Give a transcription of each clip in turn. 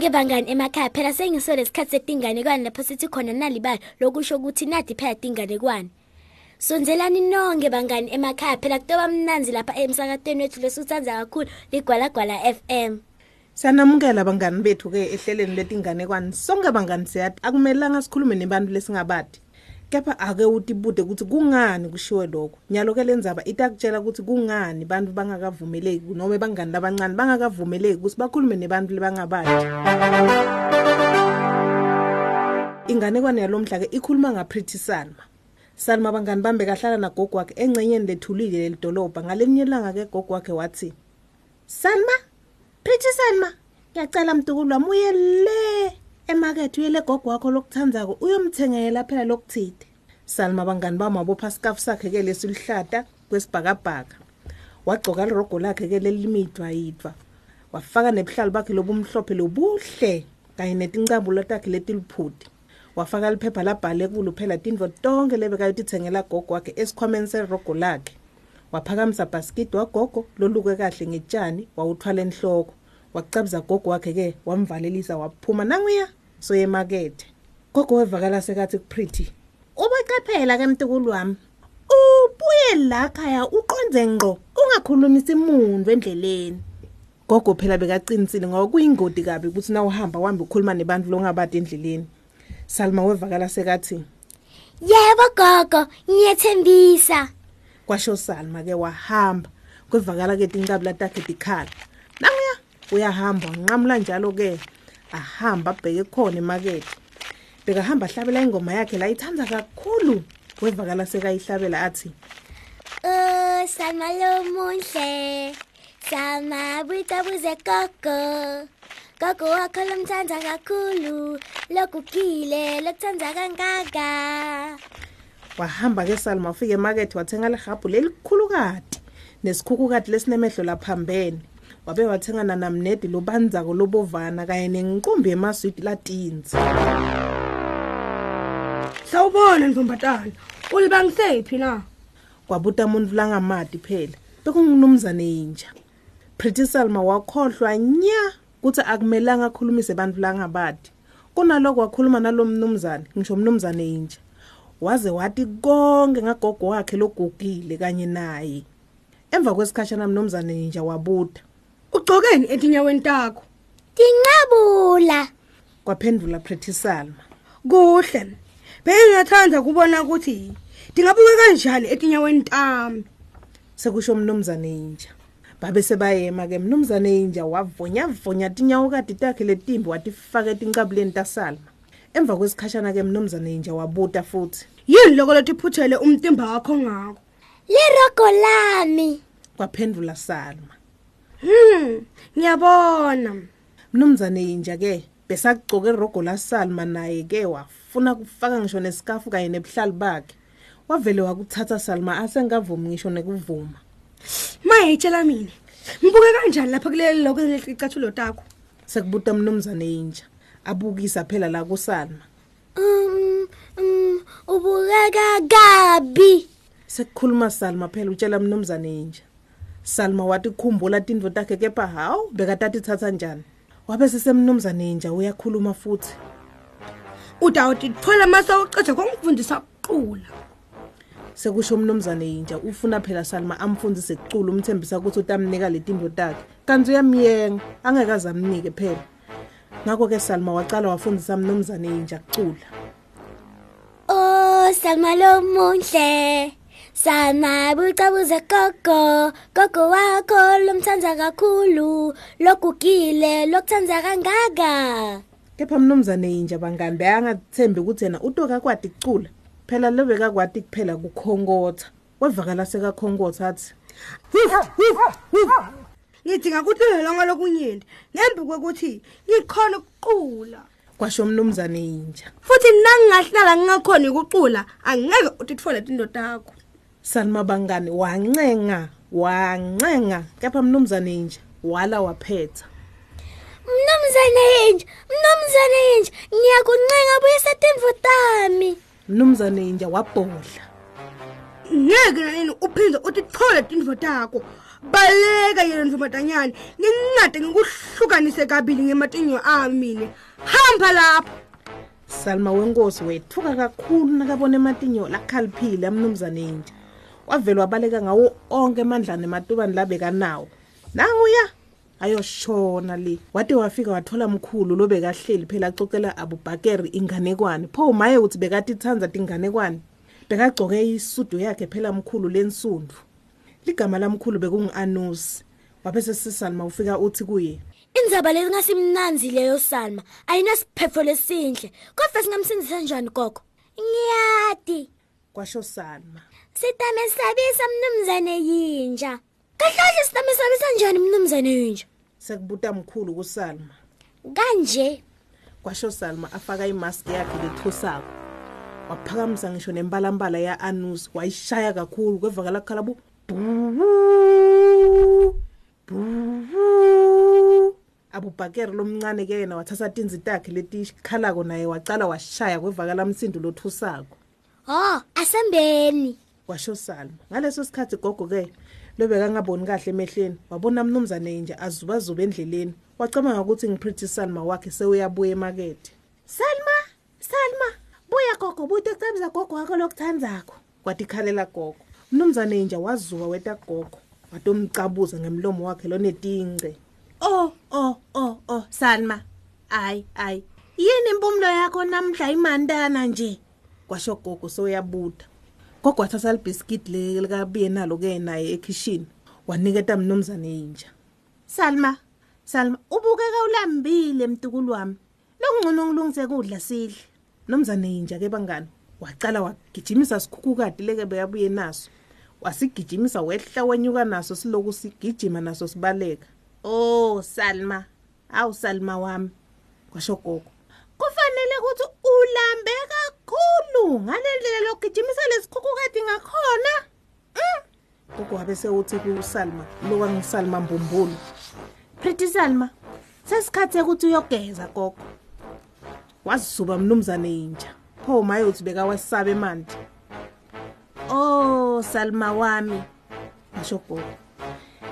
Nonke bangani emakhaya phela sengiso lesikhathi setinganekwane lapho sithi khona nalibali lokusho ukuthi nathi phela tinganekwane. Sonzelani nonke bangani emakhaya phela kutoba mnanzi lapha emsakatweni wethu lesuthandza kakhulu ligwalagwala FM. Sanamukela bangani bethu ke ehleleni letinganekwane sonke bangani siyathi akumelanga sikhulume nebantu lesingabadi kepha ake utibude ukuthi kungani kushiwe lokho? Nyalo ke lenzaba itakutshela ukuthi kungani bantu bangakavumeleki noma bangani labancane bangakavumeleki ukuthi bakhulume nebantu lebangabadi inganekwane yalomhla ke ikhuluma ngaPretty Salma. Salma bangani bambe kahlala nagogo wakhe engcenyeni lethulile lelidolobha ngalenye ilanga ke gogo wakhe wathi Salma? Pretty Salma? Ngiyacela mtukulu wami uye le emakethe uyele gogo wakho lokuthandzako uyomthengela phela lokuthide. Salma bangani bamabopha scarf sakhe ke lesilihlata kwesibhakabhaka. Wagcoka irogo lakhe ke lelimidwa yidwa. Wafaka nebuhlalo bakhe lobumhlophe lobuhle kanye netincambulo takhe letiliphuti. Wafaka liphepha labhale kulo phela tindvo tonke lebekayotithengela gogo wakhe esikhwameni serogo lakhe. Waphakamisa bhaskidi wagogo loluke kahle ngetshani wawuthwala enhloko. Wacabza gogo wakhe ke wamvalelisa waphuma nanguya soye emakethe. Gogo wevakala sekathi kupretty ubeqaphela ke mtukulu wami ubuye la khaya uqonze ngqo ungakhulumisa imuntu endleleni. Gogo phela bekaqinisile ngoba kuyingodi kabi ukuthi na uhamba uhambe ukhuluma nebantu longabadi endleleni. Salma wevakala sekathi Yebo gogo, ngiyethembisa. kwasho Salma ke wahamba kwevakala ke tinqabla takhe dikhala nanguya uyahamba nqamla njalo ke ahamba abheke khona emakethe bekahamba hlabela ingoma yakhe la ithanda kakhulu wevakala sekayihlabela athi Oh, Salma lo muhle. Salma buta buze gogo. Gogo wakho lomthanda kakhulu. Lokugile, lokuthanda kangaka. wahamba ke Salma wafika emakethe wathenga lehabhu lelikhulu kade nesikhukukade lesinemehlo laphambene wabe wathenga nanamnedi lobandzako lobovana kanye nenqumbi yemaswidi latinzi Sawubona ntombatana. Ulibangisephi na? kwabuta umuntu langamadi phela. Bekungunumzane inja. Pretty Salma wakhohlwa nya ukuthi akumelanga akhulumise abantu langabadi kunaloko wakhuluma nalomnumzane ngisho umnumzane inja. Waze wathi konke ngagogo wakhe logugile kanye naye. Emva kwesikhashana umnumzane inja wabuda Ugcokeni etinyaweni takho? Tinqabula. kwaphendula Pretty Salma Kuhle. Bengingathanda kubona ukuthi dingabuka kanjani etinyaweni tami. sekusho umnumzane inja babe sebayema ke mnumzane inja wavonya vonya tinyawo kade takhe letimbi watifaka etincabuleni tasalma emva kwesikhashana ke mnumzane inja wabuta futhi Yini lokho lotiphuthele umtimba wakho ngako? Lirogo lami. kwaphendula salma Hmm, ngiyabona. mnumzane inja ke besagcoka irogo lasalma naye ke wafuna kufaka ngisho nesikafu kanye nebuhlali bakhe wavele wakuthatha salma asengavumi ngisho nekuvuma Mayitshela mina. Ngibuke kanjani lapha kuleli lokho lecicathulo takho? sekubuta mnumzane inja abukisa phela la kusalma Um, um, ubukeka kabi. sekukhuluma Salma phela utshela mnumzane inja Salma wathi khumbula tindvo takhe kepha hawu bekatati thatha njani? Wabe sesemnumzane inja uyakhuluma futhi. Udawuthi thola mase ucethe kongifundisa ukucula. sekusho umnumzane inja ufuna phela Salma amfundise kucula umthembisa ukuthi utamnika letindvo takhe. Kanti uyamyenga angekaze amnike phela. Ngakho ke Salma waqala wafundisa mnumzane inja kucula Oh, Salma lo muhle. Salma buta buze gogo. Gogo wakho lomthanda kakhulu. Lokugile, lokuthanda kangaka. kepha mnumzane inja bangani beyangathembi ukuthi yena utoka kwadi kucula phela lebe kakwadi kuphela kukhongotha wevakala sekakhongotha athi Ngidinga ukuthi lelonga lokunyenti ngembi kwekuthi ngikhona ukucula. kwasho umnumzane inja Futhi nangingahlala ngingakhona ukucula angeke utitfole tinto takho. Salma bangani wancenga wancenga. Kepha mnumzane nje wala waphetha. Mnumzane inje, mnumzane inje, ngiyakuncenga buyisa timvo tami. mnumzane nje wabhodla. Ngeke nanini uphinde utitfole tinto takho. baleka yena ndvomatanyana ngincade ngikuhlukanise kabili ngematinyo ami mina hamba lapho. Salma wenkosi wethuka kakhulu nakabona ematinyo lakhaliphile amnumzane inja wavele wabaleka ngawo onke emandlane ematubani labekanawo nanguya ayoshona le. Wade wafika wathola mkhulu lo bekahleli phela acocela abubhakeri inganekwane. Pho maye uthi bekati ithanza tinganekwane bekagcoke isudu yakhe phela mkhulu lensundu ligama lamkhulu bekungu-anusi. Wabese sisalma ufika uthi kuye indzaba lesingasimnanzi leyo salma. Ayinasiphefo lesinhle. Kodwa singamsindisa njani gogo? Ngiyati kwasho salma. Sitamesabisa mnumzane yinja. Kahlahle sitamesabisa njani mnumzane yinja? Sekubuta mkhulu kusalma. Kanje? Kwasho salma afaka imaski yakhe lethusako waphakamisa ngisho nembalambala ya-anusi wayishaya kakhulu kwevakala kukhala bu abubhakeri lomncane-ke yena wathatha tinzi takhe letikhalako naye wacala washaya kwevakala msindo lothusako ho asembeni kwasho salma ngaleso sikhathi gogo-ke lobekangaboni kahle emehlweni wabona mnumzane nje azubazuba endleleni wacabanga ukuthi ngipretty salma wakhe sewuyabuya emakethe salma salma buya gogo buye kucebisa gogo wakho lokuthandzakho kwathi ikhalela gogo mnumzane nje wazuka weta gogo watomcabuza ngemlomo wakhe lonetingce Oh, oh, oh, oh, Salma. Ay, ay. Yini impumlo yakho namhla imandana nje? Kwasho gogo sewuyabuda gogo wathatha libhiskidi likabiye nalo-ke naye ekhishini waniketa mnumzane inja Salma, Salma, ubukeka ulambile mtukulu wami. Lokungcono ngilungise kudla sidle. mnumzane inja-ke bangani wacala wagijimisa sikhukhukade leke bekabuye naso wasigijimisa wehla wenyuka naso siloku sigijima naso sibaleka Oh, Salma. Awu Salma wami. kwasho gogo Kufanele ukuthi ulambe kakhulu ngalendlela lokugijimisa lesikhukhukade ngakhona. gogo wabe sewuthi kusalma lokwangisalma mbumbulu Pretty Salma. Sesikhathe ukuthi uyogeza gogo. wazizuba mnumzane inja pho maye uthi bekawasaba emanti Oh, Salma wami. washo gogo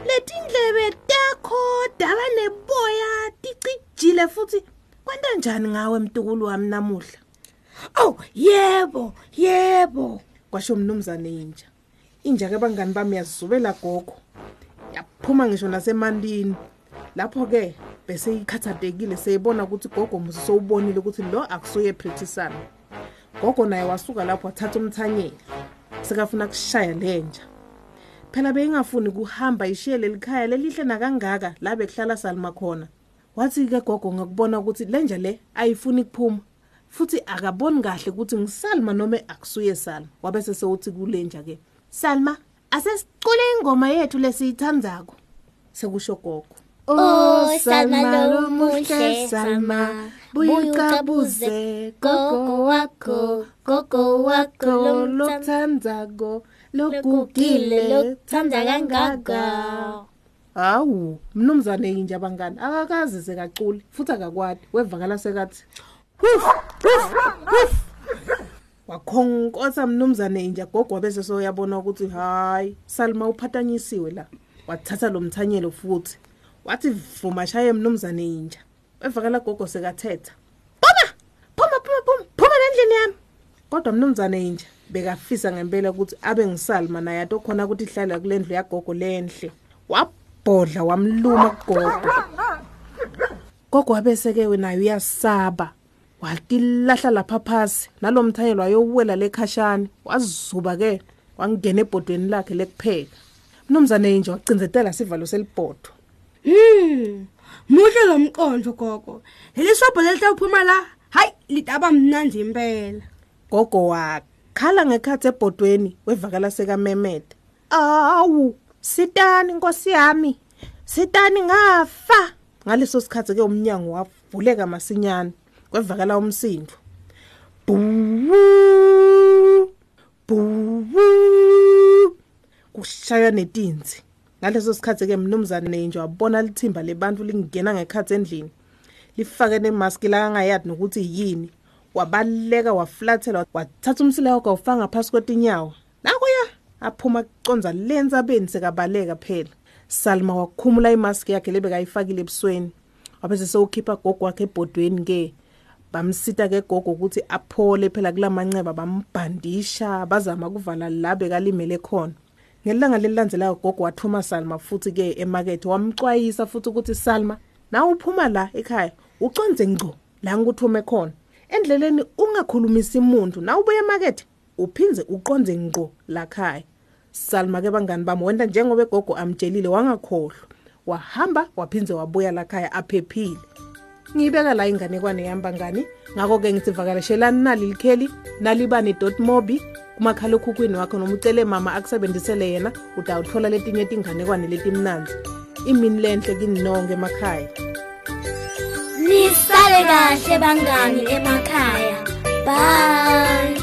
letindlebe takho daba neboya ticijile futhi kwenta njani ngawe mtukulu wami namuhla oh yebo yebo. Kwasho mnumzane inja. Inja-ke bangani bami yazizubela gogo. Yaphuma ngisho nasemantini lapho-ke bese ikhathatekile seyibona ukuthi gogo musi sowubonile ukuthi lo akusuye prithisana gogo naye wasuka lapho wathatha umthanyelo sekafuna kushaya lenja phela beyingafuni kuhamba ishiye leli khaya lelihle nakangaka la bekuhlala salma khona. Wathi-ke gogo ngakubona ukuthi lenja le ayifuni kuphuma. Futhi akaboni kahle ukuthi ngisalma noma akusuye salma wabe sesewuthi kulenja-ke salma asesicule ingoma yethu lesiyithandzako sekusho gogo. Oh Salma lo muhle Salma. Buyucabuze gogo wakho gogo wakho lomthanda lokuthandzako lokugile lokuthanda kangaka. hawu mnumzane yinje abangani akakazi sekaculi futhi akakwadi wevakala sekathi "Huf, huf, huf." wakhonkotha mnumzane inja gogo wabese soyabona ukuthi hayi salma uphathanyisiwe la. Wathatha lo mthanyelo futhi wathi vuma shaye mnumzane inja wevakala gogo sekathetha phuma phuma phuma phuma phuma endlini yami. Kodwa mnumzane inja bekafisa ngempela ukuthi abe ngisalma naye atokhona ukuthi ihlala kule ndlu yagogo lenhle wabhodla wamluma kugogo. Gogo wabeseke naye uyasaba. Watilahla lapha phasi nalo mthanyelo wayowuwela lekhashana wazizuba-ke wangena ebhodweni lakhe lekupheka mnumzane nje wacindzetela sivalo selibhodo Hmm. Muhle lo mqondo gogo. Leli sobho lelithawuphuma la. Hayi, lidaba mnandi impela. gogo wakhala ngekhathi ebhodweni wevakala sekamemede awu sitani nkosi yami sitani ngafa ngaleso sikhathi ke umnyango wavuleka masinyane kwevakala umsindo. Buu buu kushaya netinzi. Ngaleso sikhathi ke mnumzane nje wabona lithimba lebantu lingena ngekhathi endlini. Lifake nemaski la angayazi nokuthi yini. Wabaleka waflathela wathatha umsila wakhe wawufaka ngaphasi kwetinyawo. Nakuya aphuma kuconza lensabeni sekabaleka phela. Salma wakhumula imaski yakhe lebekayifakile ebusweni. Wabese sewukhipha gogo wakhe ebhodweni ke. Bamsita ke gogo ukuthi aphole phela kulamanceba bambhandisha bazama kuvala la bekalimele khona. Ngelanga lelilandelayo gogo wathuma salma futhi ke emakethe wamcwayisa futhi ukuthi salma na uphuma la ekhaya? Uconze ngco la ngikuthume khona. Endleleni ungakhulumisi umuntu na ubuye emakethe? Uphinze uqonze ngqo lakhaya salma ke bangani bami wenda njengoba egogo amtshelile wangakhohlwa. Wahamba waphinze wabuya lakhaya aphephile. Ngiyibeka la inganekwane yami ngani? Ngakho-ke ngisivakaleshelani nali likheli nalibane.mobi kumakhalekhukhwini wakho noma ucele mama akusebenzisele yena utawuthola letinye tinganekwane letimnanzi imini lenhle kini nonke emakhaya. Nisale kahle bangani emakhaya. Bye.